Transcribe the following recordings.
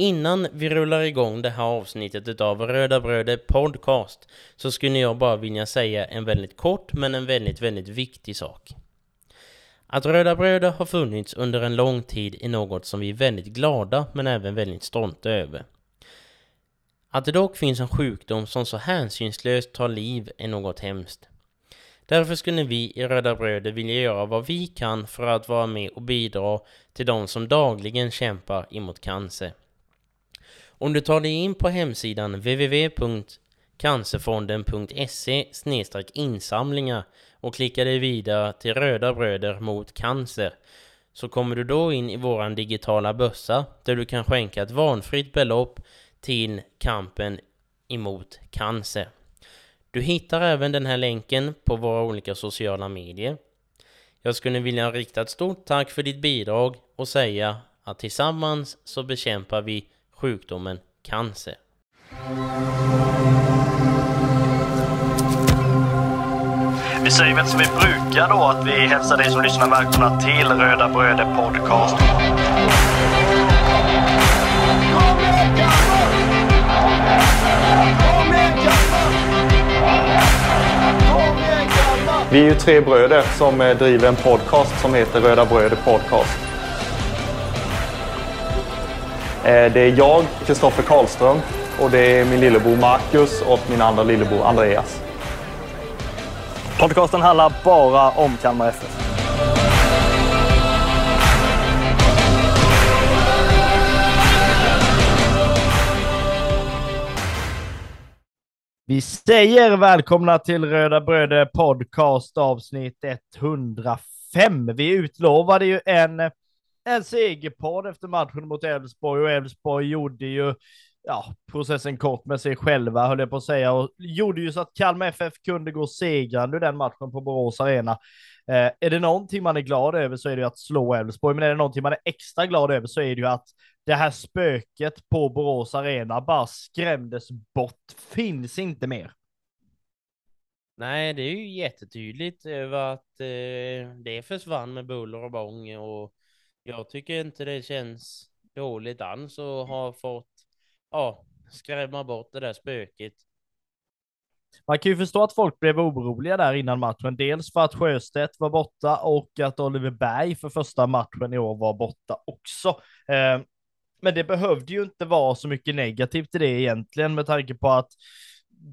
Innan vi rullar igång det här avsnittet utav Röda Bröder Podcast så skulle jag bara vilja säga en väldigt kort men en väldigt, väldigt viktig sak. Att Röda Bröder har funnits under en lång tid är något som vi är väldigt glada men även väldigt stolta över. Att det dock finns en sjukdom som så hänsynslöst tar liv är något hemskt. Därför skulle vi i Röda Bröder vilja göra vad vi kan för att vara med och bidra till de som dagligen kämpar emot cancer. Om du tar dig in på hemsidan www.cancerfonden.se insamlingar och klickar dig vidare till Röda Bröder mot cancer så kommer du då in i våran digitala bössa där du kan skänka ett vanfritt belopp till kampen emot cancer. Du hittar även den här länken på våra olika sociala medier. Jag skulle vilja rikta ett stort tack för ditt bidrag och säga att tillsammans så bekämpar vi sjukdomen cancer. Vi säger väl som vi brukar då att vi hälsar dig som lyssnar välkomna till Röda Bröder Podcast. Vi är ju tre bröder som eh, driver en podcast som heter Röda Bröder Podcast. Eh, det är jag, Kristoffer Karlström, och det är min lillebror Marcus och min andra lillebror Andreas. Podcasten handlar bara om Kalmar FF. Vi säger välkomna till Röda Bröder Podcast avsnitt 105. Vi utlovade ju en, en segerpodd efter matchen mot Elfsborg och Elfsborg gjorde ju ja, processen kort med sig själva höll jag på att säga och gjorde ju så att Kalmar FF kunde gå segrande ur den matchen på Borås Arena. Eh, är det någonting man är glad över så är det ju att slå Elfsborg, men är det någonting man är extra glad över så är det ju att det här spöket på Borås Arena bara skrämdes bort, finns inte mer. Nej, det är ju jättetydligt eh, över att eh, det försvann med buller och bång och jag tycker inte det känns dåligt alls och har fått ja, skrämma bort det där spöket. Man kan ju förstå att folk blev oroliga där innan matchen, dels för att Sjöstedt var borta och att Oliver Berg för första matchen i år var borta också. Eh, men det behövde ju inte vara så mycket negativt i det egentligen med tanke på att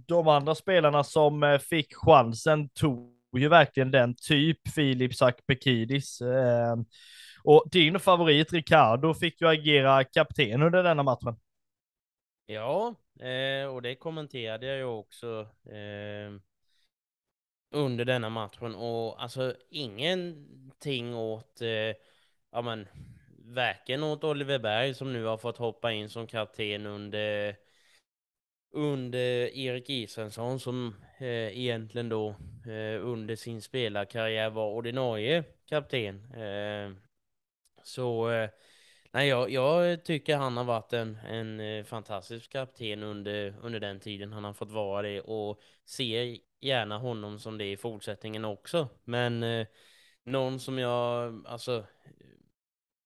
de andra spelarna som eh, fick chansen tog ju verkligen den typ Filip Sakpekidis. Och din favorit Ricardo fick ju agera kapten under denna matchen. Ja, eh, och det kommenterade jag ju också eh, under denna matchen och alltså ingenting åt, eh, ja men, varken åt Oliver Berg som nu har fått hoppa in som kapten under under Erik Israelsson som eh, egentligen då eh, under sin spelarkarriär var ordinarie kapten. Eh, så eh, nej, jag, jag tycker han har varit en, en eh, fantastisk kapten under, under den tiden han har fått vara det och ser gärna honom som det i fortsättningen också. Men eh, någon som jag alltså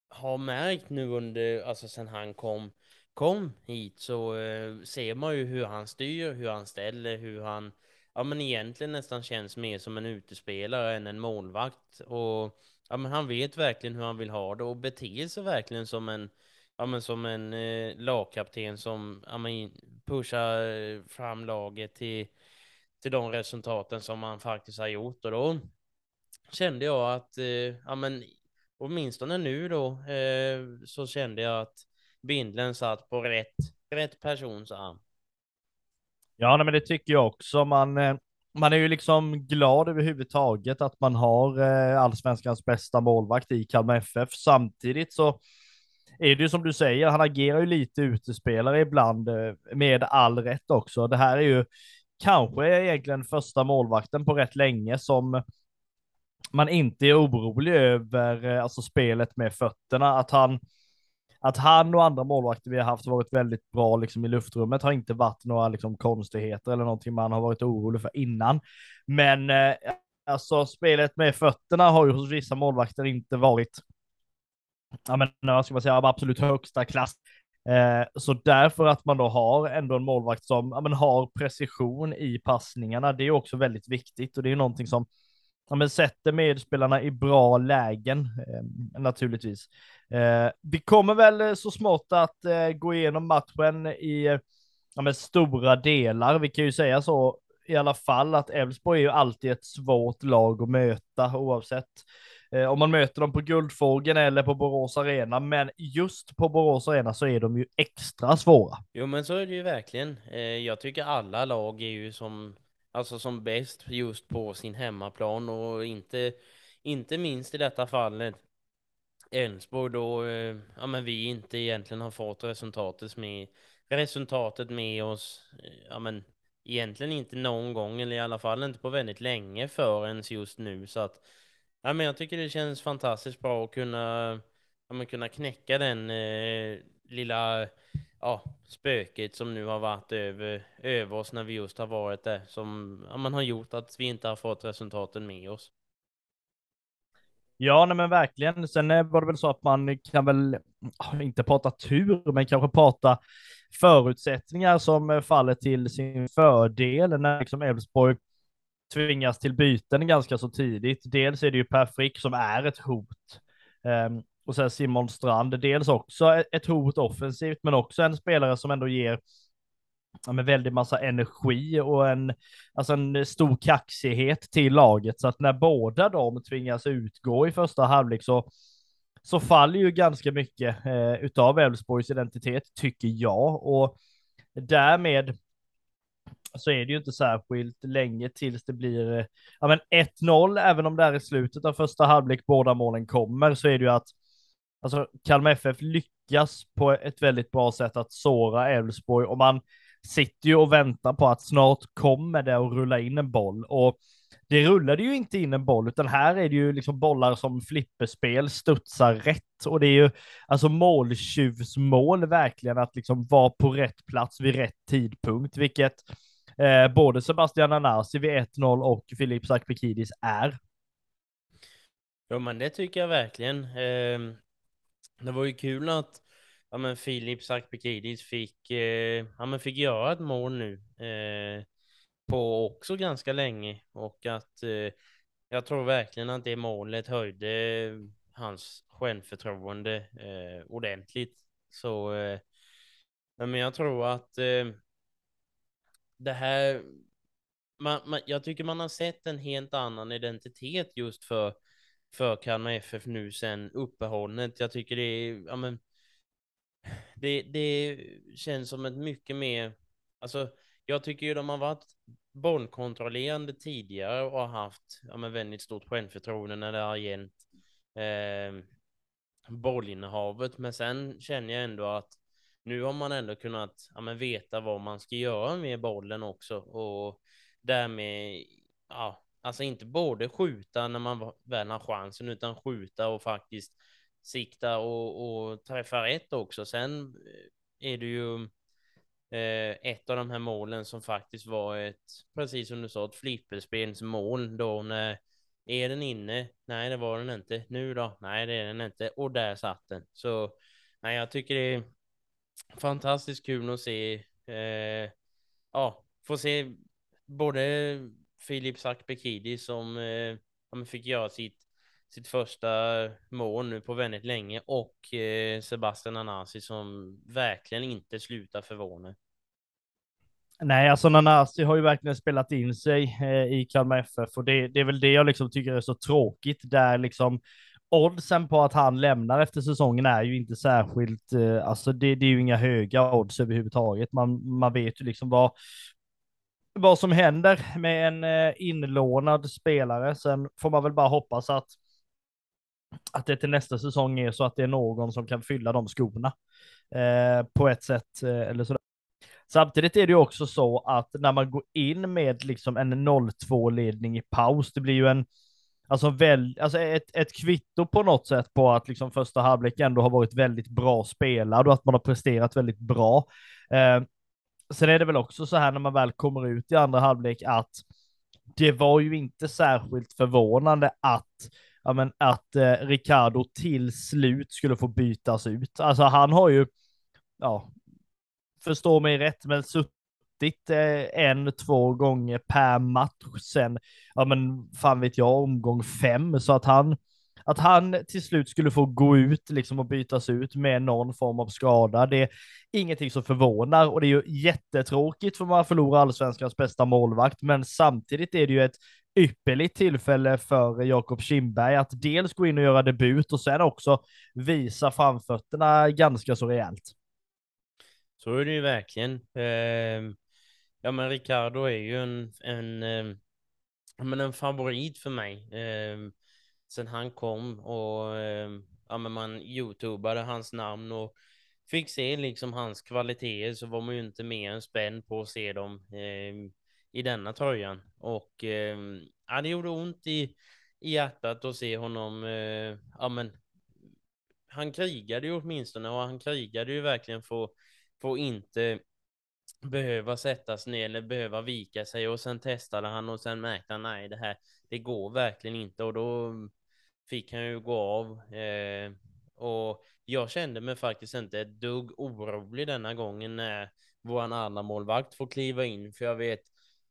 har märkt nu under, alltså sen han kom kom hit så eh, ser man ju hur han styr, hur han ställer, hur han ja men egentligen nästan känns mer som en utespelare än en målvakt och ja men han vet verkligen hur han vill ha det och beter sig verkligen som en ja men som en eh, lagkapten som ja men pushar eh, fram laget till till de resultaten som han faktiskt har gjort och då kände jag att eh, ja men åtminstone nu då eh, så kände jag att bindeln satt på rätt, rätt persons arm. Ja, nej, men det tycker jag också. Man, eh, man är ju liksom glad överhuvudtaget att man har eh, allsvenskans bästa målvakt i Kalmar FF. Samtidigt så är det ju som du säger, han agerar ju lite utespelare ibland eh, med all rätt också. Det här är ju kanske egentligen första målvakten på rätt länge som man inte är orolig över, eh, alltså spelet med fötterna, att han att han och andra målvakter vi har haft varit väldigt bra liksom i luftrummet har inte varit några liksom konstigheter eller någonting man har varit orolig för innan. Men eh, alltså spelet med fötterna har ju hos vissa målvakter inte varit, ja men vad ska man säga, absolut högsta klass. Eh, så därför att man då har ändå en målvakt som ja, men har precision i passningarna, det är också väldigt viktigt och det är någonting som ja, men sätter medspelarna i bra lägen eh, naturligtvis. Eh, vi kommer väl eh, så smått att eh, gå igenom matchen i ja, stora delar. Vi kan ju säga så i alla fall att Elfsborg är ju alltid ett svårt lag att möta oavsett eh, om man möter dem på Guldfågeln eller på Borås Arena. Men just på Borås Arena så är de ju extra svåra. Jo, men så är det ju verkligen. Eh, jag tycker alla lag är ju som, alltså som bäst just på sin hemmaplan och inte, inte minst i detta fallet. Elfsborg då, eh, ja men vi inte egentligen har fått resultatet med, resultatet med oss, eh, ja men egentligen inte någon gång, eller i alla fall inte på väldigt länge förrän just nu, så att ja men jag tycker det känns fantastiskt bra att kunna, ja men kunna knäcka den eh, lilla, ja, spöket som nu har varit över, över oss när vi just har varit där, som ja, man har gjort att vi inte har fått resultaten med oss. Ja, nej men verkligen. Sen eh, var det väl så att man kan väl inte prata tur, men kanske prata förutsättningar som eh, faller till sin fördel när liksom Elfsborg tvingas till byten ganska så tidigt. Dels är det ju Per Frick som är ett hot. Um, och sen Simon Strand, dels också ett hot offensivt, men också en spelare som ändå ger ja, med väldigt massa energi och en, alltså en stor kaxighet till laget. Så att när båda de tvingas utgå i första halvlek så, så faller ju ganska mycket eh, utav Elfsborgs identitet, tycker jag. Och därmed så är det ju inte särskilt länge tills det blir eh, ja, men 1-0, även om det är i slutet av första halvlek båda målen kommer, så är det ju att alltså, Kalmar FF lyckas på ett väldigt bra sätt att såra Elfsborg och man sitter ju och väntar på att snart kommer det att rulla in en boll och det rullade ju inte in en boll, utan här är det ju liksom bollar som flipperspel studsar rätt och det är ju alltså måltjuvsmål verkligen att liksom vara på rätt plats vid rätt tidpunkt, vilket eh, både Sebastian Anasi vid 1-0 och Filip Sakpikidis är. Ja, men det tycker jag verkligen. Eh, det var ju kul att ja, men Filip Sakpikidis fick, eh, ja, men fick göra ett mål nu eh, på också ganska länge och att eh, jag tror verkligen att det målet höjde hans självförtroende eh, ordentligt. Så eh, men jag tror att eh, det här, man, man, jag tycker man har sett en helt annan identitet just för, för Kalmar FF nu sen uppehållet. Jag tycker det är, ja men, det, det känns som ett mycket mer, alltså jag tycker ju de har varit bollkontrollerande tidigare och har haft ja, men väldigt stort självförtroende när det har gällt eh, bollinnehavet. Men sen känner jag ändå att nu har man ändå kunnat ja, men veta vad man ska göra med bollen också och därmed, ja, alltså inte både skjuta när man väl har chansen utan skjuta och faktiskt sikta och, och träffa rätt också. Sen eh, är det ju eh, ett av de här målen som faktiskt var ett, precis som du sa, ett flipperspelsmål då när är den inne? Nej, det var den inte. Nu då? Nej, det är den inte. Och där satt den. Så nej, jag tycker det är fantastiskt kul att se. Eh, ja, få se både Filip Sarkbekidi som eh, fick göra sitt, sitt första mål nu på väldigt länge och eh, Sebastian Anasi som verkligen inte slutar förvåna. Nej, alltså Nanasi har ju verkligen spelat in sig eh, i Kalmar FF och det, det, är väl det jag liksom tycker är så tråkigt där liksom oddsen på att han lämnar efter säsongen är ju inte särskilt, eh, alltså det, det, är ju inga höga odds överhuvudtaget. Man, man vet ju liksom vad, vad som händer med en eh, inlånad spelare. Sen får man väl bara hoppas att att det till nästa säsong är så att det är någon som kan fylla de skorna eh, på ett sätt eh, eller sådär. Samtidigt är det ju också så att när man går in med liksom en 0-2 ledning i paus, det blir ju en Alltså, väl, alltså ett, ett kvitto på något sätt på att liksom första halvlek ändå har varit väldigt bra spelad och att man har presterat väldigt bra. Eh, sen är det väl också så här när man väl kommer ut i andra halvlek att det var ju inte särskilt förvånande att ja, men att eh, Ricardo till slut skulle få bytas ut. Alltså han har ju ja, förstå mig rätt, men suttit eh, en, två gånger per match sen, ja men fan vet jag, omgång fem, så att han, att han till slut skulle få gå ut liksom och bytas ut med någon form av skada, det är ingenting som förvånar och det är ju jättetråkigt för man förlorar allsvenskans bästa målvakt, men samtidigt är det ju ett ypperligt tillfälle för Jakob Kindberg att dels gå in och göra debut och sen också visa framfötterna ganska så rejält. Så är det ju verkligen. Eh, ja, men Ricardo är ju en, en, eh, men en favorit för mig. Ehm, Sen han kom och ehm, ja, men man youtubade hans namn och fick se liksom hans kvaliteter så var man ju inte mer än spänd på att se dem eh, i denna tröjan. Och eh, ja, det gjorde ont i, i hjärtat att se honom. Eh, ja, men han krigade ju åtminstone och han krigade ju verkligen för, för att inte behöva sättas ner eller behöva vika sig och sen testade han och sen märkte han nej, det här, det går verkligen inte och då fick han ju gå av. Eh, och jag kände mig faktiskt inte ett dugg orolig denna gången när vår andra målvakt får kliva in, för jag vet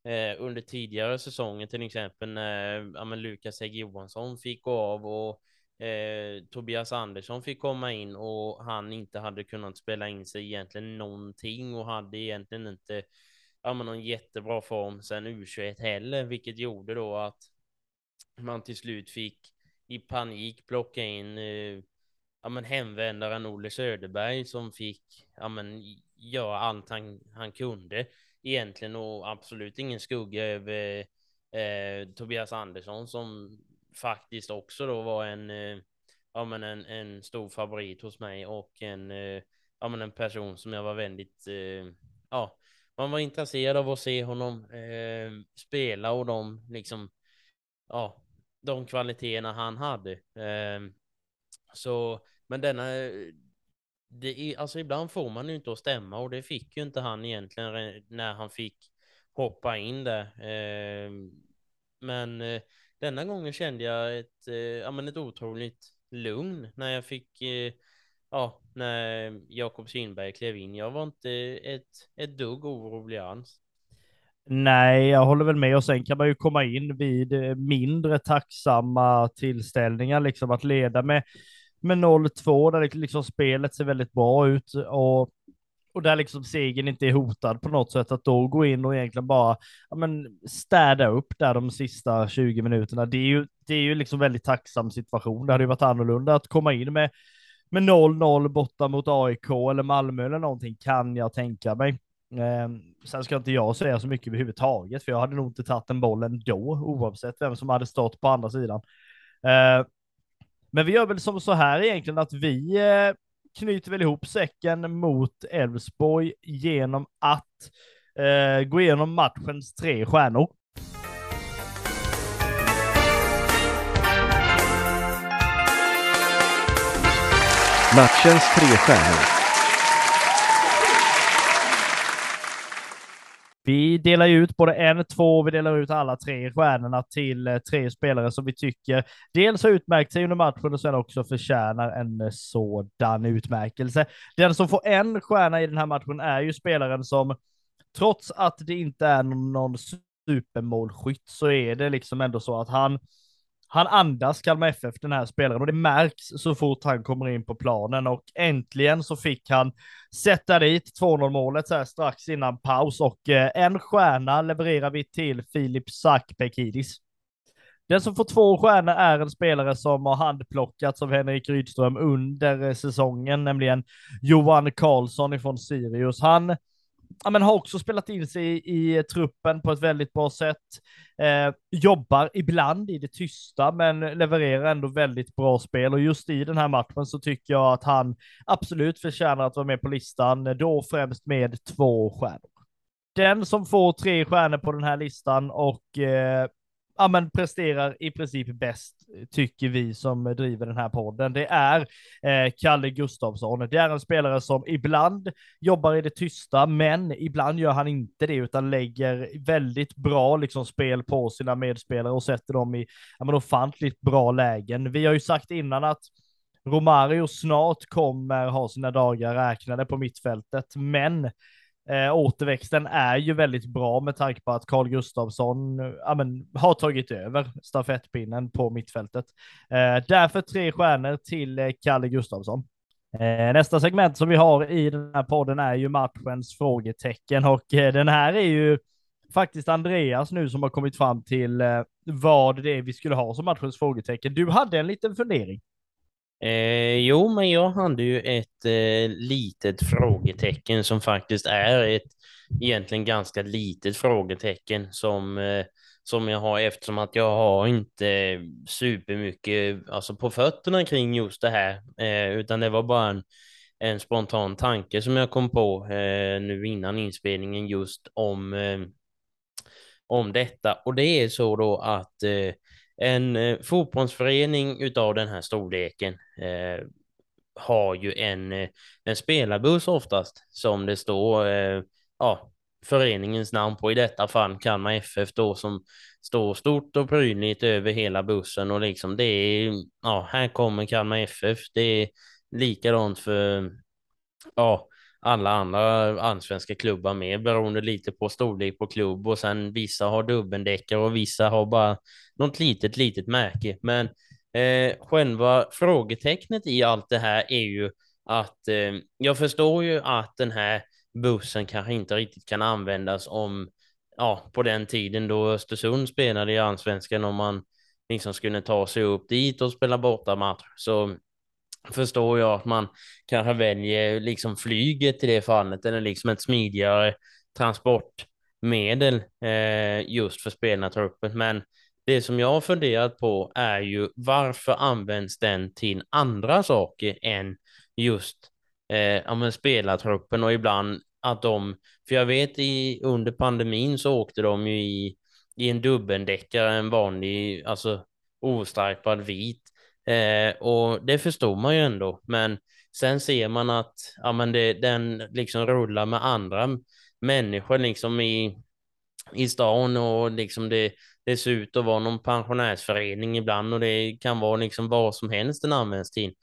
eh, under tidigare säsonger, till exempel när ja, Lukas Hägg Johansson fick gå av och eh, Tobias Andersson fick komma in och han inte hade kunnat spela in sig egentligen någonting och hade egentligen inte ja, men någon jättebra form sen U21 heller, vilket gjorde då att man till slut fick i panik plocka in eh, ja, men hemvändaren Olle Söderberg som fick ja, men, göra allt han, han kunde egentligen och absolut ingen skugga över eh, Tobias Andersson som faktiskt också då var en, eh, ja, men en, en stor favorit hos mig och en, eh, ja, men en person som jag var väldigt, eh, ja, man var intresserad av att se honom eh, spela och de liksom, ja, de kvaliteterna han hade. Eh, så, men denna det är, alltså ibland får man ju inte att stämma och det fick ju inte han egentligen när han fick hoppa in där. Eh, men eh, denna gången kände jag ett, eh, ja, men ett otroligt lugn när jag fick, eh, ja, när Jakob Kindberg klev in. Jag var inte ett, ett dugg orolig alls. Nej, jag håller väl med och sen kan man ju komma in vid eh, mindre tacksamma tillställningar, liksom att leda med med 0-2 där liksom spelet ser väldigt bra ut och, och där liksom segern inte är hotad på något sätt, att då gå in och egentligen bara ja, men städa upp där de sista 20 minuterna. Det är ju, det är ju liksom väldigt tacksam situation. Det hade ju varit annorlunda att komma in med med 0-0 borta mot AIK eller Malmö eller någonting kan jag tänka mig. Eh, sen ska inte jag säga så mycket överhuvudtaget, för jag hade nog inte tagit den bollen då, oavsett vem som hade stått på andra sidan. Eh, men vi gör väl som så här egentligen att vi eh, knyter väl ihop säcken mot Elfsborg genom att eh, gå igenom matchens tre stjärnor. Matchens tre stjärnor. Vi delar ju ut både en, två, vi delar ut alla tre stjärnorna till eh, tre spelare som vi tycker dels har utmärkt sig under matchen och sen också förtjänar en eh, sådan utmärkelse. Den som får en stjärna i den här matchen är ju spelaren som, trots att det inte är någon supermålskytt, så är det liksom ändå så att han han andas Kalmar FF, den här spelaren, och det märks så fort han kommer in på planen och äntligen så fick han sätta dit 2-0 målet så här strax innan paus och eh, en stjärna levererar vi till Filip Sakpekidis. Den som får två stjärnor är en spelare som har handplockats av Henrik Rydström under eh, säsongen, nämligen Johan Karlsson ifrån Sirius. Han ja, men har också spelat in sig i, i truppen på ett väldigt bra sätt. Eh, jobbar ibland i det tysta, men levererar ändå väldigt bra spel och just i den här matchen så tycker jag att han absolut förtjänar att vara med på listan, då främst med två stjärnor. Den som får tre stjärnor på den här listan och eh, ja, men presterar i princip bäst, tycker vi som driver den här podden. Det är eh, Kalle Gustavsson. Det är en spelare som ibland jobbar i det tysta, men ibland gör han inte det, utan lägger väldigt bra liksom, spel på sina medspelare och sätter dem i ja, men ofantligt bra lägen. Vi har ju sagt innan att Romario snart kommer ha sina dagar räknade på mittfältet, men eh, återväxten är ju väldigt bra med tanke på att Carl Gustafsson ja, men, har tagit över stafettpinnen på mittfältet. Eh, därför tre stjärnor till eh, Kalle Gustafsson. Eh, nästa segment som vi har i den här podden är ju matchens frågetecken och eh, den här är ju faktiskt Andreas nu som har kommit fram till eh, vad det är vi skulle ha som matchens frågetecken. Du hade en liten fundering. Eh, jo, men jag hade ju ett eh, litet frågetecken som faktiskt är ett egentligen ganska litet frågetecken som, eh, som jag har eftersom att jag har inte supermycket alltså på fötterna kring just det här, eh, utan det var bara en, en spontan tanke som jag kom på eh, nu innan inspelningen just om, eh, om detta. Och det är så då att eh, en eh, fotbollsförening utav den här storleken eh, har ju en, eh, en spelarbuss oftast som det står eh, ja, föreningens namn på, i detta fall Kalmar FF då som står stort och prydligt över hela bussen och liksom det är, ja, här kommer Kalmar FF. Det är likadant för, ja, alla andra allsvenska klubbar med beroende lite på storlek på klubb och sen vissa har dubbeldäckare och vissa har bara något litet, litet märke. Men eh, själva frågetecknet i allt det här är ju att eh, jag förstår ju att den här bussen kanske inte riktigt kan användas om, ja, på den tiden då Östersund spelade i allsvenskan om man liksom skulle ta sig upp dit och spela bortamatch. Så förstår jag att man kanske väljer liksom flyget i det fallet eller liksom ett smidigare transportmedel eh, just för spelartruppen. Men det som jag har funderat på är ju varför används den till andra saker än just eh, ja, spelartruppen och ibland att de, för jag vet i, under pandemin så åkte de ju i, i en dubbeldäckare, en vanlig, alltså ostripad vit Eh, och det förstår man ju ändå, men sen ser man att ja, men det, den liksom rullar med andra människor liksom i, i stan och liksom det, det ser ut att vara någon pensionärsförening ibland och det kan vara liksom vad som helst den används till.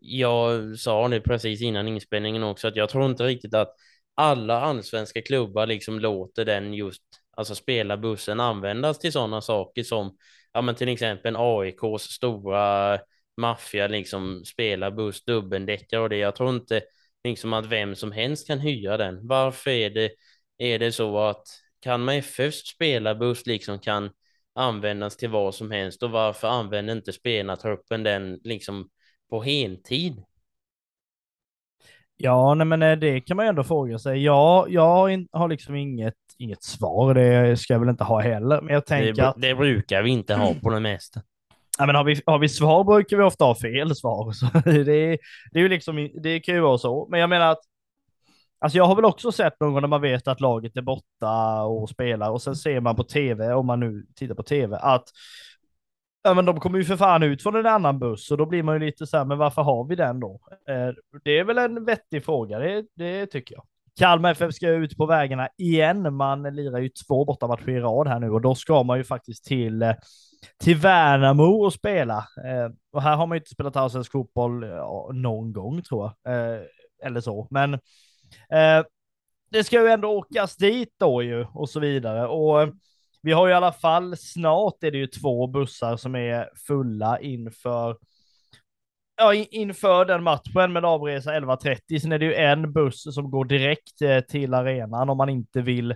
Jag sa det precis innan inspelningen också att jag tror inte riktigt att alla allsvenska klubbar liksom låter den just, alltså spelarbussen, användas till sådana saker som ja men till exempel AIKs stora maffia liksom spelar buss dubbeldäckare och det. Jag tror inte liksom att vem som helst kan hyra den. Varför är det, är det så att Kalmar FFs spelarbuss liksom kan användas till vad som helst och varför använder inte spelartruppen den liksom på heltid? Ja, nej, men eh, det kan man ju ändå fråga sig. Ja, jag har liksom inget, inget svar, det ska jag väl inte ha heller. Men jag tänker det, det brukar vi inte ha på det mesta. Ja, men har vi, har vi svar brukar vi ofta ha fel svar. Så det, det är ju liksom, det kan ju vara så. Men jag menar att Alltså jag har väl också sett någon gång när man vet att laget är borta och spelar och sen ser man på tv, om man nu tittar på tv, att Ja men de kommer ju för fan ut från en annan buss och då blir man ju lite så här, men varför har vi den då? Eh, det är väl en vettig fråga, det, det tycker jag. Kalmar FF ska ut på vägarna igen. Man lirar ju två bortamatcher i rad här nu och då ska man ju faktiskt till, eh, till Värnamo och spela. Eh, och här har man ju inte spelat allsvensk fotboll ja, någon gång tror jag, eller så. Men det ska ju ändå åkas dit då ju och så vidare. Och vi har i alla fall snart är det ju två bussar som är fulla inför ja, inför den matchen med avresa 11.30. Sen är det ju en buss som går direkt eh, till arenan om man inte vill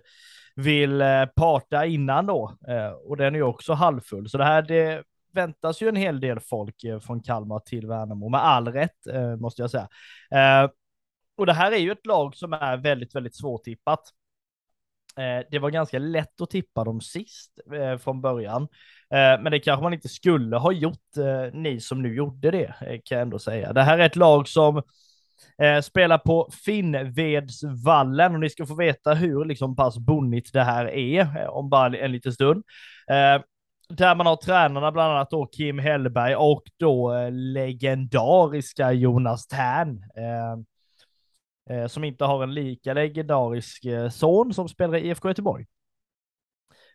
vill eh, parta innan då. Eh, och den är ju också halvfull. Så det här, det väntas ju en hel del folk från Kalmar till Värnamo, med all rätt måste jag säga. Och det här är ju ett lag som är väldigt, väldigt svårtippat. Eh, det var ganska lätt att tippa dem sist eh, från början. Eh, men det kanske man inte skulle ha gjort, ni som nu gjorde det, kan jag ändå säga. Det här är ett lag som spelar på Finnvedsvallen och ni ska få veta hur liksom pass bonnigt det här är om bara en liten stund. Där man har tränarna bland annat då Kim Hellberg och då legendariska Jonas Tern eh, Eh, som inte har en lika legendarisk eh, son som spelar i IFK Göteborg.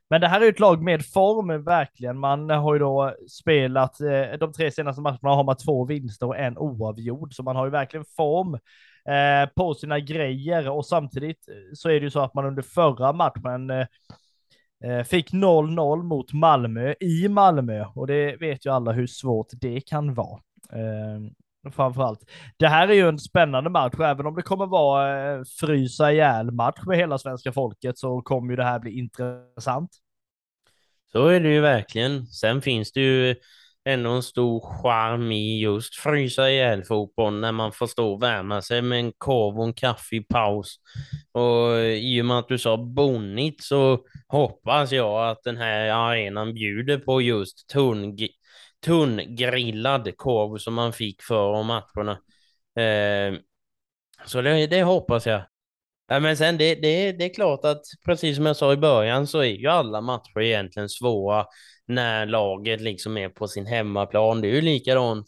Men det här är ett lag med form, verkligen. Man har ju då spelat, eh, de tre senaste matcherna har man två vinster och en oavgjord, så man har ju verkligen form eh, på sina grejer och samtidigt eh, så är det ju så att man under förra matchen eh, eh fick 0-0 mot Malmö i Malmö och det vet ju alla hur svårt det kan vara. Framförallt. Det här är ju en spännande match, även om det kommer vara eh, frysa ihjäl match med hela svenska folket så kommer ju det här bli intressant. Så är det ju verkligen. Sen finns det ju ändå en stor charm i just frysa ihjäl fotboll när man får stå och värma sig med en korv och en kaffe i paus. Och i och med att du sa bonnigt så hoppas jag att den här arenan bjuder på just tunn tunngrillad korv som man fick före matcherna. Eh, så det, det, hoppas jag. Ja, men sen det, det, det är klart att precis som jag sa i början så är ju alla matcher egentligen svåra när laget liksom är på sin hemmaplan. Det är ju likadant.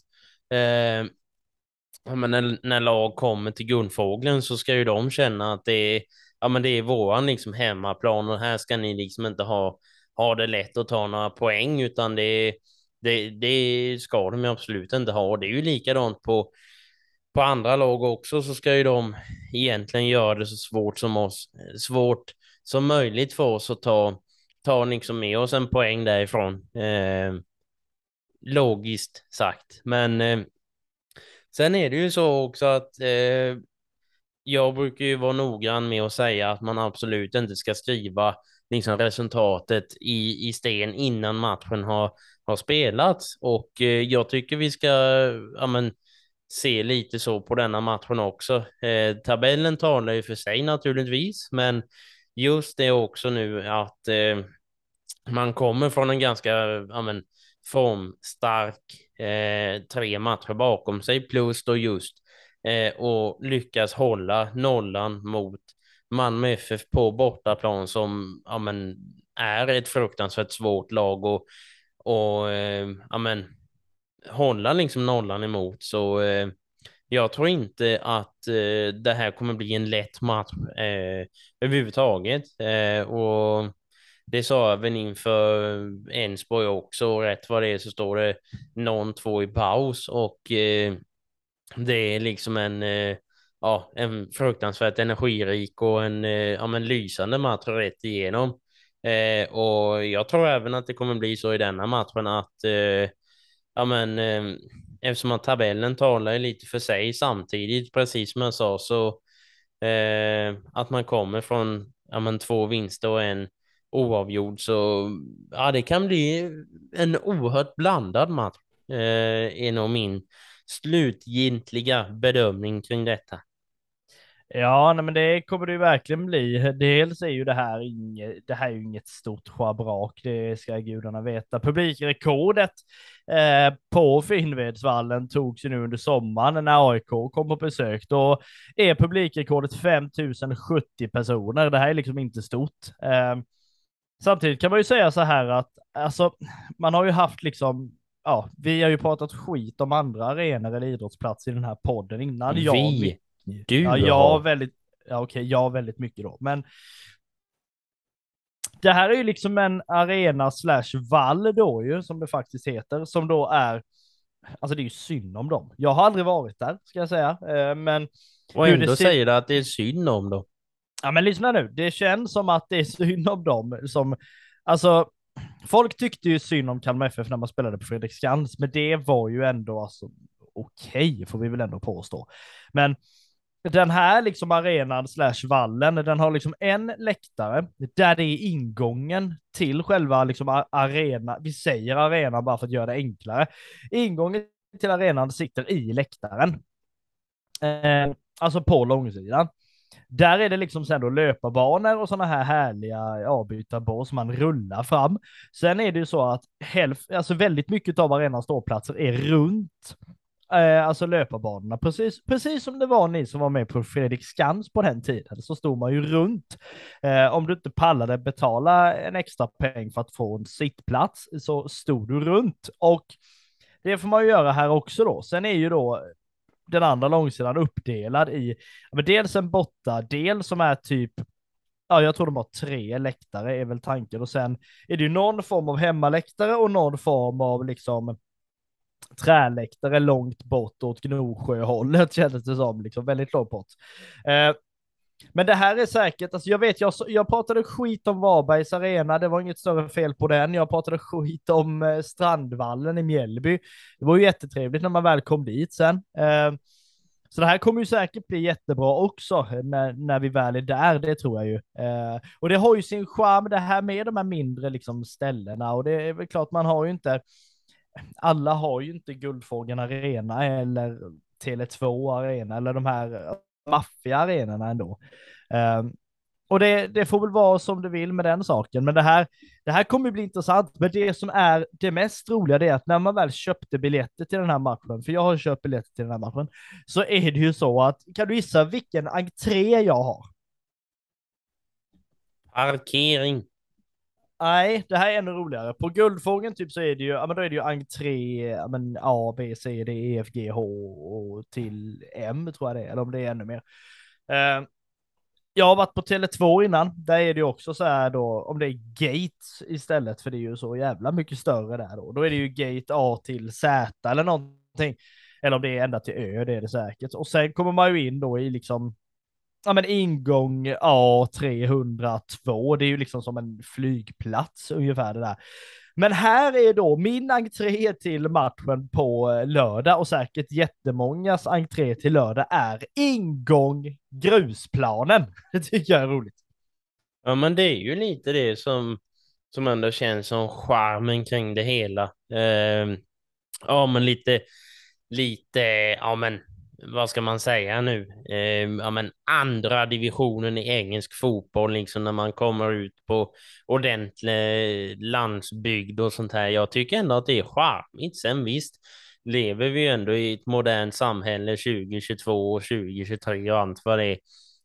Eh, ja, men när, när lag kommer till Guldfågeln så ska ju de känna att det är, ja, men det är våran liksom hemmaplan och här ska ni liksom inte ha, ha det lätt att ta några poäng utan det är det, det ska de ju absolut inte ha. Det är ju likadant på, på andra lag också så ska ju de egentligen göra det så svårt som oss, svårt som möjligt för oss att ta, ta liksom med oss en poäng därifrån. Eh, logiskt sagt, men eh, sen är det ju så också att eh, jag brukar ju vara noggrann med att säga att man absolut inte ska skriva liksom resultatet i, i sten innan matchen har, har spelats. Och eh, jag tycker vi ska ja, men, se lite så på denna matchen också. Eh, tabellen talar ju för sig naturligtvis, men just det också nu att eh, man kommer från en ganska ja, men, formstark eh, tre matcher bakom sig plus då just eh, och lyckas hålla nollan mot Malmö FF på bortaplan som ja, men, är ett fruktansvärt svårt lag och, och eh, ja, men, hålla liksom nollan emot. Så eh, jag tror inte att eh, det här kommer bli en lätt match eh, överhuvudtaget. Eh, och det sa jag väl inför Ensborg också. Och rätt vad det är så står det någon två i paus och eh, det är liksom en eh, ja, en fruktansvärt energirik och en, eh, ja, men lysande match rätt igenom. Eh, och jag tror även att det kommer bli så i denna matchen att eh, ja, men, eh, eftersom att tabellen talar lite för sig samtidigt, precis som jag sa, så eh, att man kommer från ja, men, två vinster och en oavgjord så ja, det kan bli en oerhört blandad match. Eh, är nog min slutgiltiga bedömning kring detta. Ja, nej, men det kommer det ju verkligen bli. Dels är ju det här inget, det här är ju inget stort schabrak, det ska gudarna veta. Publikrekordet eh, på Finnvedsvallen togs ju nu under sommaren när AIK kom på besök. Då är publikrekordet 5070 personer. Det här är liksom inte stort. Eh, samtidigt kan man ju säga så här att alltså, man har ju haft liksom Ja, vi har ju pratat skit om andra arenor eller idrottsplatser i den här podden innan. Vi? Jag, du ja, jag väldigt, ja, okej, jag väldigt mycket då, men det här är ju liksom en arena slash vall då ju, som det faktiskt heter, som då är, alltså det är ju synd om dem. Jag har aldrig varit där, ska jag säga, eh, men. Och ändå ser... säger du att det är synd om dem. Ja, men lyssna nu, det känns som att det är synd om dem som, alltså, folk tyckte ju synd om Kalmar FF när man spelade på Fredriksskans, men det var ju ändå alltså okej, okay, får vi väl ändå påstå. Men den här liksom arenan slash vallen, den har liksom en läktare där det är ingången till själva liksom arena. Vi säger arena bara för att göra det enklare. Ingången till arenan sitter i läktaren. Eh, alltså på långsidan. Där är det liksom sen då löparbanor och sådana här härliga avbytarbar som man rullar fram. Sen är det ju så att hälf, alltså väldigt mycket av arenans ståplatser är runt eh, alltså löparbanorna, precis, precis som det var ni som var med på Fredrik Skans på den tiden, så stod man ju runt. Eh, om du inte pallade betala en extra peng för att få en sittplats så stod du runt och det får man ju göra här också då. Sen är ju då den andra långsidan uppdelad i men dels en borta del som är typ ja, jag tror de har tre läktare är väl tanken och sen är det ju någon form av hemmaläktare och någon form av liksom träläktare långt bort åt Gnosjöhållet kändes det som, liksom väldigt långt bort. Eh, men det här är säkert, alltså jag vet, jag, jag pratade skit om Varbergs arena, det var inget större fel på den. Jag pratade skit om eh, Strandvallen i Mjällby. Det var ju jättetrevligt när man väl kom dit sen. Eh, så det här kommer ju säkert bli jättebra också eh, när, när vi väl är där, det tror jag ju. Eh, och det har ju sin charm det här med de här mindre liksom ställena och det är väl klart man har ju inte, alla har ju inte Guldfågeln Arena eller Tele2 Arena eller de här maffiga arenorna ändå. Um, och det, det, får väl vara som det vill med den saken, men det här, det här kommer bli intressant. Men det som är det mest roliga det är att när man väl köpte biljetter till den här matchen, för jag har köpt biljetter till den här matchen, så är det ju så att, kan du gissa vilken entré jag har? Parkering. Nej, det här är ännu roligare. På Guldfågeln typ så är det ju, ja men då är det ju entré, ja men A, B, C, D, E, F, G, H och till M tror jag det är, eller om det är ännu mer. Uh, jag har varit på Tele2 innan, där är det ju också så här då, om det är gate istället, för det är ju så jävla mycket större där då. Då är det ju gate A till Z eller någonting. Eller om det är ända till Ö, det är det säkert. Och sen kommer man ju in då i liksom ja men ingång A302, det är ju liksom som en flygplats ungefär det där. Men här är då min entré till matchen på eh, lördag och säkert jättemångas entré till lördag är ingång grusplanen. Det tycker jag är roligt. Ja, men det är ju lite det som, som ändå känns som charmen kring det hela. Eh, ja, men lite, lite, ja men vad ska man säga nu, eh, ja, men andra divisionen i engelsk fotboll, liksom när man kommer ut på ordentlig eh, landsbygd och sånt här. Jag tycker ändå att det är charmigt. Sen visst lever vi ändå i ett modernt samhälle 2022 och 2023 och allt vad det är.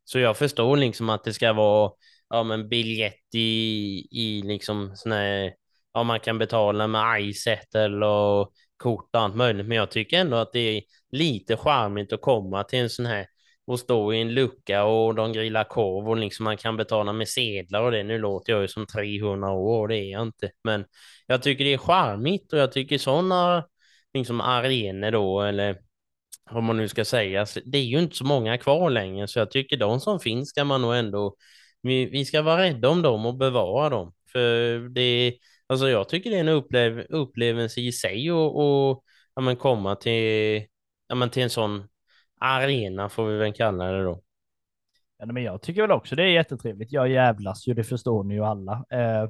Så jag förstår liksom att det ska vara ja, men biljett i, i liksom sån här, ja, man kan betala med iSettle och kort och allt möjligt. Men jag tycker ändå att det är lite charmigt att komma till en sån här och stå i en lucka och de grillar korv och liksom man kan betala med sedlar och det. Nu låter jag ju som 300 år och det är jag inte, men jag tycker det är charmigt och jag tycker sådana liksom arenor då eller vad man nu ska säga, det är ju inte så många kvar längre så jag tycker de som finns ska man nog ändå vi, vi ska vara rädda om dem och bevara dem. För det, alltså jag tycker det är en upplev, upplevelse i sig och, och ja, men komma till ja, men till en sån arena får vi väl kalla det då. Ja, men jag tycker väl också det är jättetrevligt. Jag jävlas ju, det förstår ni ju alla. Eh,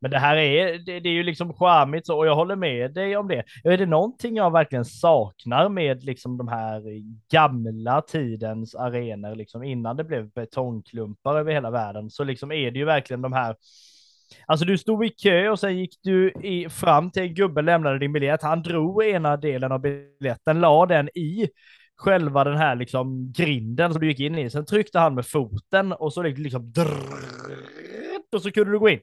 men det här är, det, det, är ju liksom charmigt så, och jag håller med dig om det. Är det någonting jag verkligen saknar med liksom de här gamla tidens arenor, liksom innan det blev betongklumpar över hela världen, så liksom är det ju verkligen de här Alltså du stod i kö och sen gick du i, fram till en gubbe, lämnade din biljett. Han drog ena delen av biljetten, la den i själva den här liksom grinden som du gick in i. Sen tryckte han med foten och så liksom och så kunde du gå in.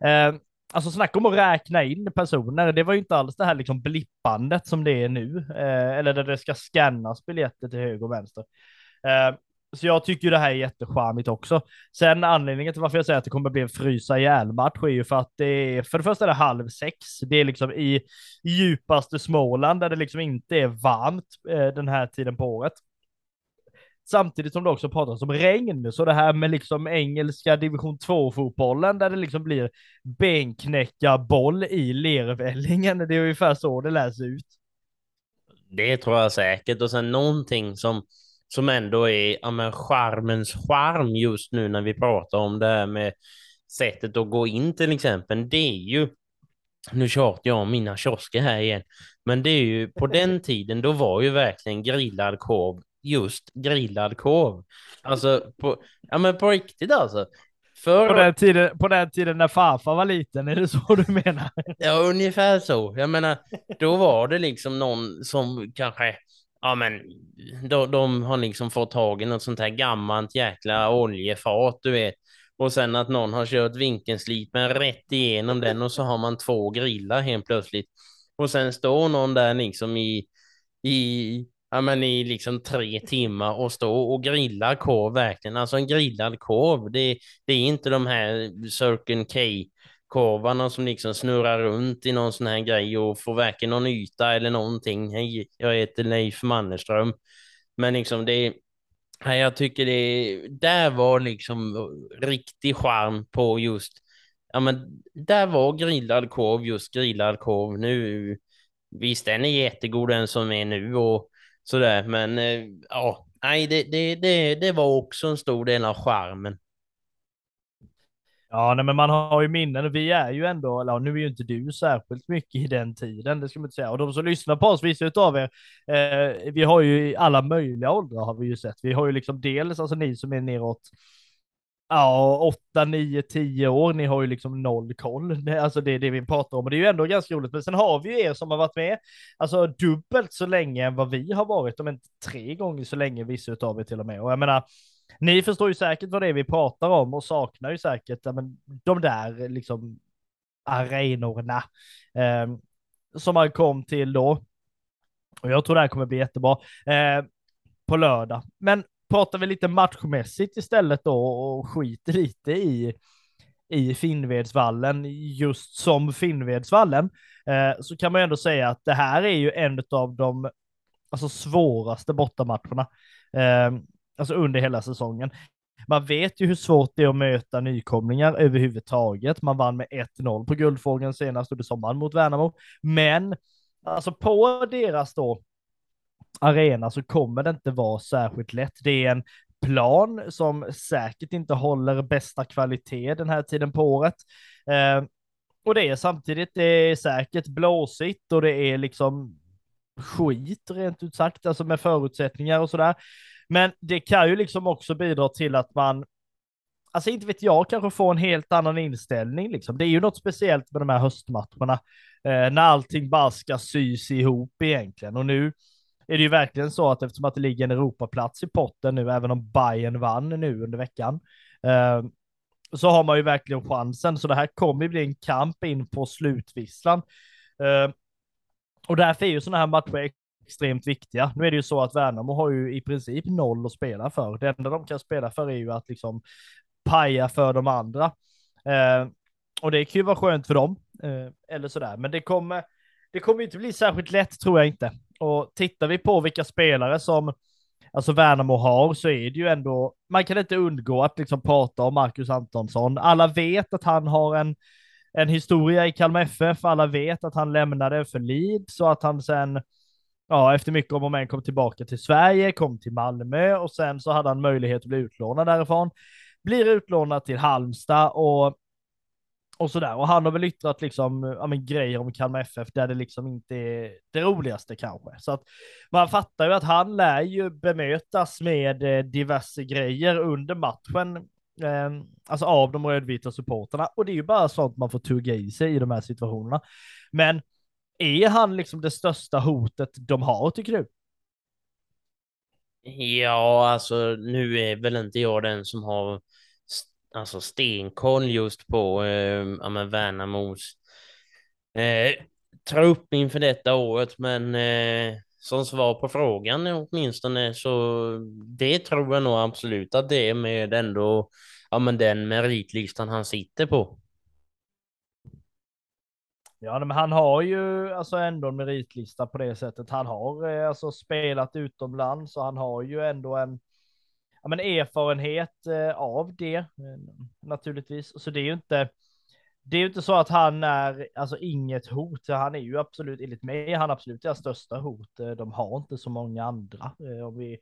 Eh, alltså snacka om att räkna in personer. Det var ju inte alls det här liksom blippandet som det är nu, eh, eller där det ska scannas biljetter till höger och vänster. Eh, så jag tycker det här är jättecharmigt också. Sen anledningen till varför jag säger att det kommer bli en frysa ihjäl match är ju för att det är, för det första är det halv sex. Det är liksom i djupaste Småland där det liksom inte är varmt eh, den här tiden på året. Samtidigt som det också pratas om regn, så det här med liksom engelska division 2 fotbollen där det liksom blir benknäckarboll i lervällingen. Det är ungefär så det läser ut. Det tror jag säkert och sen någonting som som ändå är ja, men charmens charm just nu när vi pratar om det här med sättet att gå in till exempel. Det är ju, nu tjatar jag om mina kiosker här igen, men det är ju på den tiden då var ju verkligen grillad korv just grillad korv. Alltså på, ja men på riktigt alltså. För... På, den tiden, på den tiden när farfar var liten, är det så du menar? Ja, ungefär så. Jag menar, då var det liksom någon som kanske Ja, men de, de har liksom fått tag i något sånt här gammalt jäkla oljefat, du vet. Och sen att någon har kört vinkelslipen rätt igenom den och så har man två grillar helt plötsligt. Och sen står någon där liksom i, i ja, men i liksom tre timmar och står och grillar korv verkligen. Alltså en grillad korv, det, det är inte de här Circle K korvarna som liksom snurrar runt i någon sån här grej och får varken någon yta eller någonting. Hej, jag heter Leif Mannerström. Men liksom det, jag tycker det, där var liksom riktig charm på just, ja men där var grillad korv just grillad korv. Nu, visst den är jättegod den som är nu och sådär, men eh, ja, nej det, det, det, det var också en stor del av charmen. Ja, nej, men man har ju minnen och vi är ju ändå, eller nu är ju inte du särskilt mycket i den tiden, det ska man inte säga. Och de som lyssnar på oss, vissa av er, eh, vi har ju i alla möjliga åldrar har vi ju sett. Vi har ju liksom dels, alltså ni som är neråt, ja, åtta, nio, tio år, ni har ju liksom noll koll. Det, alltså det är det vi pratar om och det är ju ändå ganska roligt. Men sen har vi ju er som har varit med, alltså dubbelt så länge än vad vi har varit, om inte tre gånger så länge vissa utav er till och med. Och jag menar, ni förstår ju säkert vad det är vi pratar om och saknar ju säkert ja, men, de där liksom arenorna eh, som man kom till då. Och jag tror det här kommer bli jättebra eh, på lördag. Men pratar vi lite matchmässigt istället då och skiter lite i i Finnvedsvallen, just som Finnvedsvallen, eh, så kan man ju ändå säga att det här är ju en av de alltså, svåraste bortamatcherna. Eh, alltså under hela säsongen. Man vet ju hur svårt det är att möta nykomlingar överhuvudtaget. Man vann med 1-0 på Guldfågeln senast under sommaren mot Värnamo. Men alltså på deras då arena så kommer det inte vara särskilt lätt. Det är en plan som säkert inte håller bästa kvalitet den här tiden på året. Eh, och det är samtidigt, det är säkert blåsigt och det är liksom skit rent ut sagt, alltså med förutsättningar och sådär. Men det kan ju liksom också bidra till att man, alltså inte vet jag, kanske får en helt annan inställning liksom. Det är ju något speciellt med de här höstmatcherna, eh, när allting bara ska sys ihop egentligen. Och nu är det ju verkligen så att eftersom att det ligger en Europaplats i potten nu, även om Bayern vann nu under veckan, eh, så har man ju verkligen chansen. Så det här kommer ju bli en kamp in på slutvisslan. Eh, och därför är ju sådana här matcher extremt viktiga. Nu är det ju så att Värnamo har ju i princip noll att spela för. Det enda de kan spela för är ju att liksom paja för de andra. Eh, och det kan ju vara skönt för dem, eh, eller sådär. Men det kommer, det kommer inte bli särskilt lätt tror jag inte. Och tittar vi på vilka spelare som alltså Värnamo har så är det ju ändå, man kan inte undgå att liksom prata om Marcus Antonsson. Alla vet att han har en, en historia i Kalmar FF, alla vet att han lämnade för Leeds så att han sen ja, efter mycket om och men kom tillbaka till Sverige, kom till Malmö och sen så hade han möjlighet att bli utlånad därifrån. Blir utlånad till Halmstad och och sådär. Och han har väl yttrat liksom, ja, men, grejer om Kalmar FF där det liksom inte är det roligaste kanske. Så att man fattar ju att han lär ju bemötas med eh, diverse grejer under matchen. Eh, alltså av de rödvita supporterna. Och det är ju bara sånt man får tugga i sig i de här situationerna. Men är han liksom det största hotet de har, tycker du? Ja, alltså nu är väl inte jag den som har alltså stenkoll just på eh, ja, men Värnamos eh, trupp inför detta året, men eh, som svar på frågan åtminstone så det tror jag nog absolut att det är med ändå ja, men den meritlistan han sitter på. Ja, men han har ju alltså ändå en meritlista på det sättet. Han har eh, alltså spelat utomlands och han har ju ändå en ja, men erfarenhet eh, av det eh, naturligtvis. Så det är ju inte. Det är ju inte så att han är alltså inget hot. Han är ju absolut enligt mig. Han är absolut deras största hot. De har inte så många andra om vi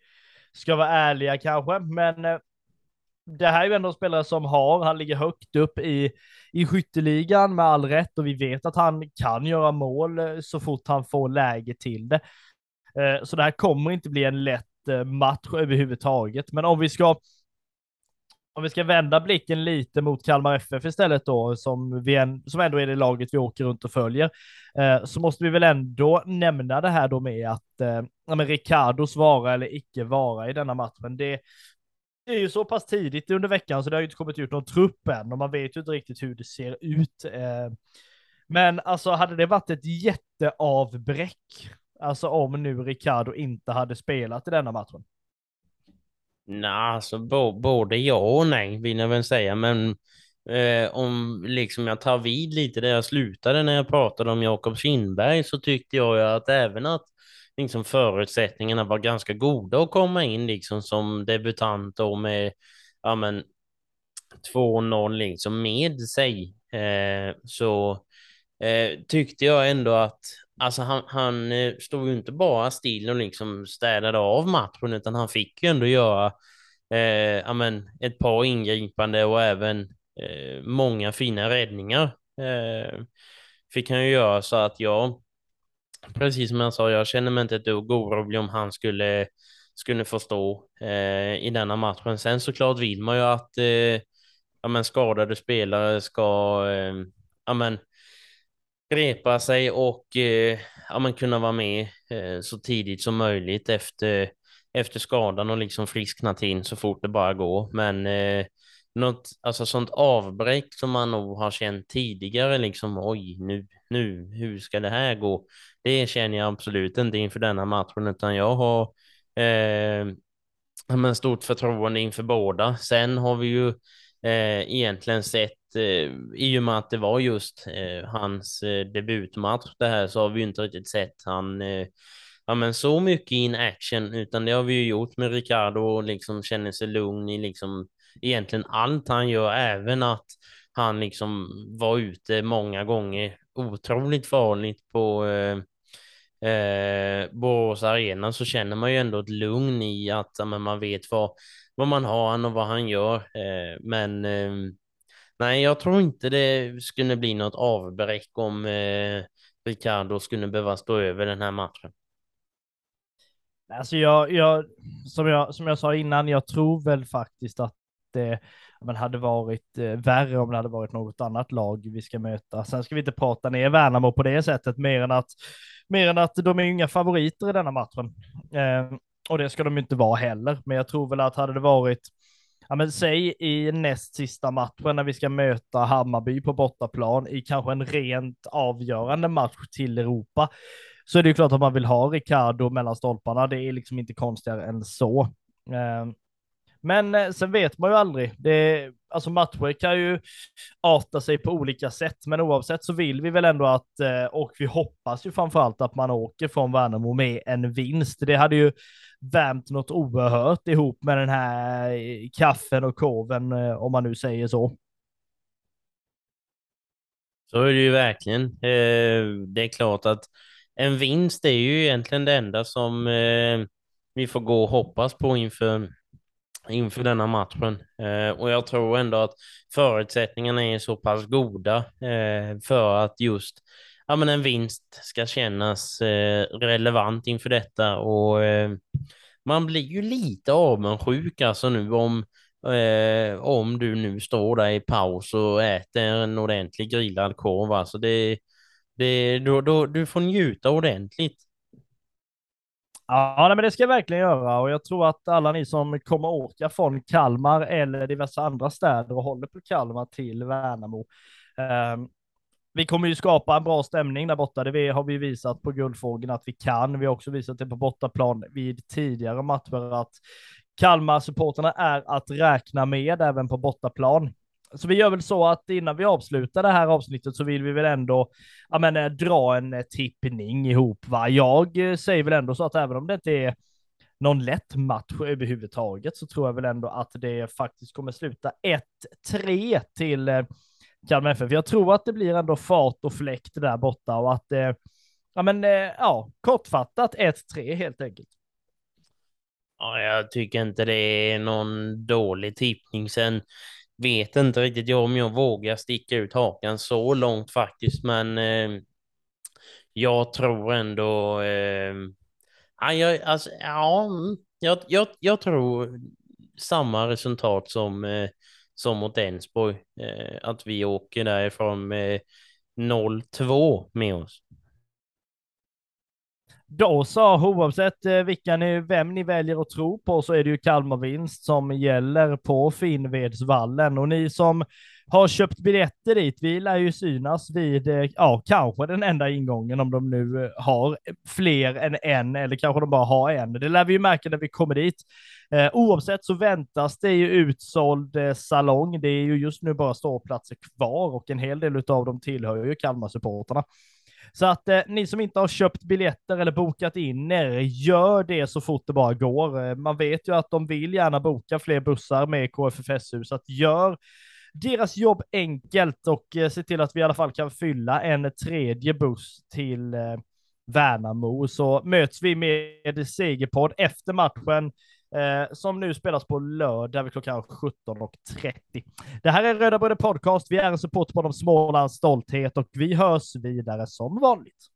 ska vara ärliga kanske, men det här är ju ändå en spelare som har, han ligger högt upp i, i skytteligan med all rätt och vi vet att han kan göra mål eh, så fort han får läge till det. Eh, så det här kommer inte bli en lätt eh, match överhuvudtaget. Men om vi ska om vi ska vända blicken lite mot Kalmar FF istället då, som, vi en, som ändå är det laget vi åker runt och följer, eh, så måste vi väl ändå nämna det här då med att eh, Ricardos vara eller icke vara i denna matchen. Det, det är ju så pass tidigt under veckan så det har ju inte kommit ut någon trupp än och man vet ju inte riktigt hur det ser ut. Eh. Men alltså hade det varit ett jätteavbräck, Alltså om nu Ricardo inte hade spelat i denna matchen. Nej, alltså både ja och nej vill jag väl säga, men eh, om liksom jag tar vid lite där jag slutade när jag pratade om Jakob Kindberg så tyckte jag ju att även att liksom förutsättningarna var ganska goda att komma in liksom som debutant och med ja, men 2-0 liksom med sig. Eh, så eh, tyckte jag ändå att alltså han, han eh, stod ju inte bara still och liksom städade av matchen utan han fick ju ändå göra eh, amen, ett par ingripande och även eh, många fina räddningar. Eh, fick han ju göra så att jag precis som jag sa, jag känner mig inte ett dugg orolig om han skulle skulle få stå eh, i denna matchen. Sen såklart vill man ju att eh, ja, men skadade spelare ska eh, ja, men, repa sig och eh, ja, men kunna vara med eh, så tidigt som möjligt efter, efter skadan och liksom friskna till så fort det bara går. Men eh, något alltså sånt avbräck som man nog har känt tidigare, liksom oj, nu, nu, hur ska det här gå? Det känner jag absolut inte inför denna matchen, utan jag har eh, men stort förtroende inför båda. Sen har vi ju eh, egentligen sett eh, i och med att det var just eh, hans eh, debutmatch det här så har vi ju inte riktigt sett han eh, ja, men så mycket in action utan det har vi ju gjort med Ricardo och liksom känner sig lugn i liksom egentligen allt han gör, även att han liksom var ute många gånger otroligt farligt på eh, eh, Borås Arena så känner man ju ändå ett lugn i att men man vet vad, vad man har han och vad han gör. Eh, men eh, nej, jag tror inte det skulle bli något avbräck om eh, Ricardo skulle behöva stå över den här matchen. Alltså jag, jag, som jag, som jag sa innan, jag tror väl faktiskt att det eh, men hade varit eh, värre om det hade varit något annat lag vi ska möta. Sen ska vi inte prata ner Värnamo på det sättet, mer än att, mer än att de är inga favoriter i denna matchen. Eh, och det ska de inte vara heller, men jag tror väl att hade det varit ja men säg i näst sista matchen när vi ska möta Hammarby på bortaplan i kanske en rent avgörande match till Europa, så är det ju klart att man vill ha Ricardo mellan stolparna. Det är liksom inte konstigare än så. Eh, men eh, sen vet man ju aldrig. Det, alltså matcher kan ju arta sig på olika sätt, men oavsett så vill vi väl ändå att, eh, och vi hoppas ju framförallt att man åker från Värnamo med en vinst. Det hade ju värmt något oerhört ihop med den här eh, kaffen och korven, om man nu säger så. Så är det ju verkligen. Det är klart att en vinst är ju egentligen det enda som vi får gå och hoppas på inför inför denna matchen. Eh, och jag tror ändå att förutsättningarna är så pass goda eh, för att just ja, men en vinst ska kännas eh, relevant inför detta. Och eh, man blir ju lite avundsjuk alltså nu om eh, om du nu står där i paus och äter en ordentlig grillad korv. Alltså det, det, då, då, du får njuta ordentligt. Ja, men det ska jag verkligen göra och jag tror att alla ni som kommer åka från Kalmar eller diverse andra städer och håller på Kalmar till Värnamo. Eh, vi kommer ju skapa en bra stämning där borta. Det har vi visat på Guldfågeln att vi kan. Vi har också visat det på bortaplan vid tidigare matcher att Kalmar-supporterna är att räkna med även på bortaplan så vi gör väl så att innan vi avslutar det här avsnittet så vill vi väl ändå ja, men, eh, dra en eh, tippning ihop. Va? Jag eh, säger väl ändå så att även om det inte är någon lätt match överhuvudtaget så tror jag väl ändå att det faktiskt kommer sluta 1-3 till Kalmar FF. Jag tror att det blir ändå fart och fläkt där borta och att ja, men ja, kortfattat 1-3 helt enkelt. Ja, jag tycker inte det är någon dålig tippning. Sen vet inte riktigt jag om jag vågar sticka ut hakan så långt faktiskt, men eh, jag tror ändå... Eh, jag, alltså, ja, mm, jag, jag, jag tror samma resultat som, eh, som mot Elfsborg. Eh, att vi åker därifrån med 0-2 med oss. Då så, oavsett eh, vilka ni, vem ni väljer att tro på så är det ju Kalmarvinst som gäller på Finnvedsvallen och ni som har köpt biljetter dit, vi lär ju synas vid, eh, ja, kanske den enda ingången om de nu eh, har fler än en eller kanske de bara har en. Det lär vi ju märka när vi kommer dit. Eh, oavsett så väntas det ju utsåld eh, salong. Det är ju just nu bara ståplatser kvar och en hel del av dem tillhör ju Kalmar-supporterna. Så att eh, ni som inte har köpt biljetter eller bokat in er, gör det så fort det bara går. Eh, man vet ju att de vill gärna boka fler bussar med KFFSU, så att gör deras jobb enkelt och eh, se till att vi i alla fall kan fylla en tredje buss till eh, Värnamo. Så möts vi med Segerpodd efter matchen eh, som nu spelas på lördag vid klockan 17.30. Det här är Röda Bröder Podcast. Vi är en support på de Smålands stolthet och vi hörs vidare som vanligt.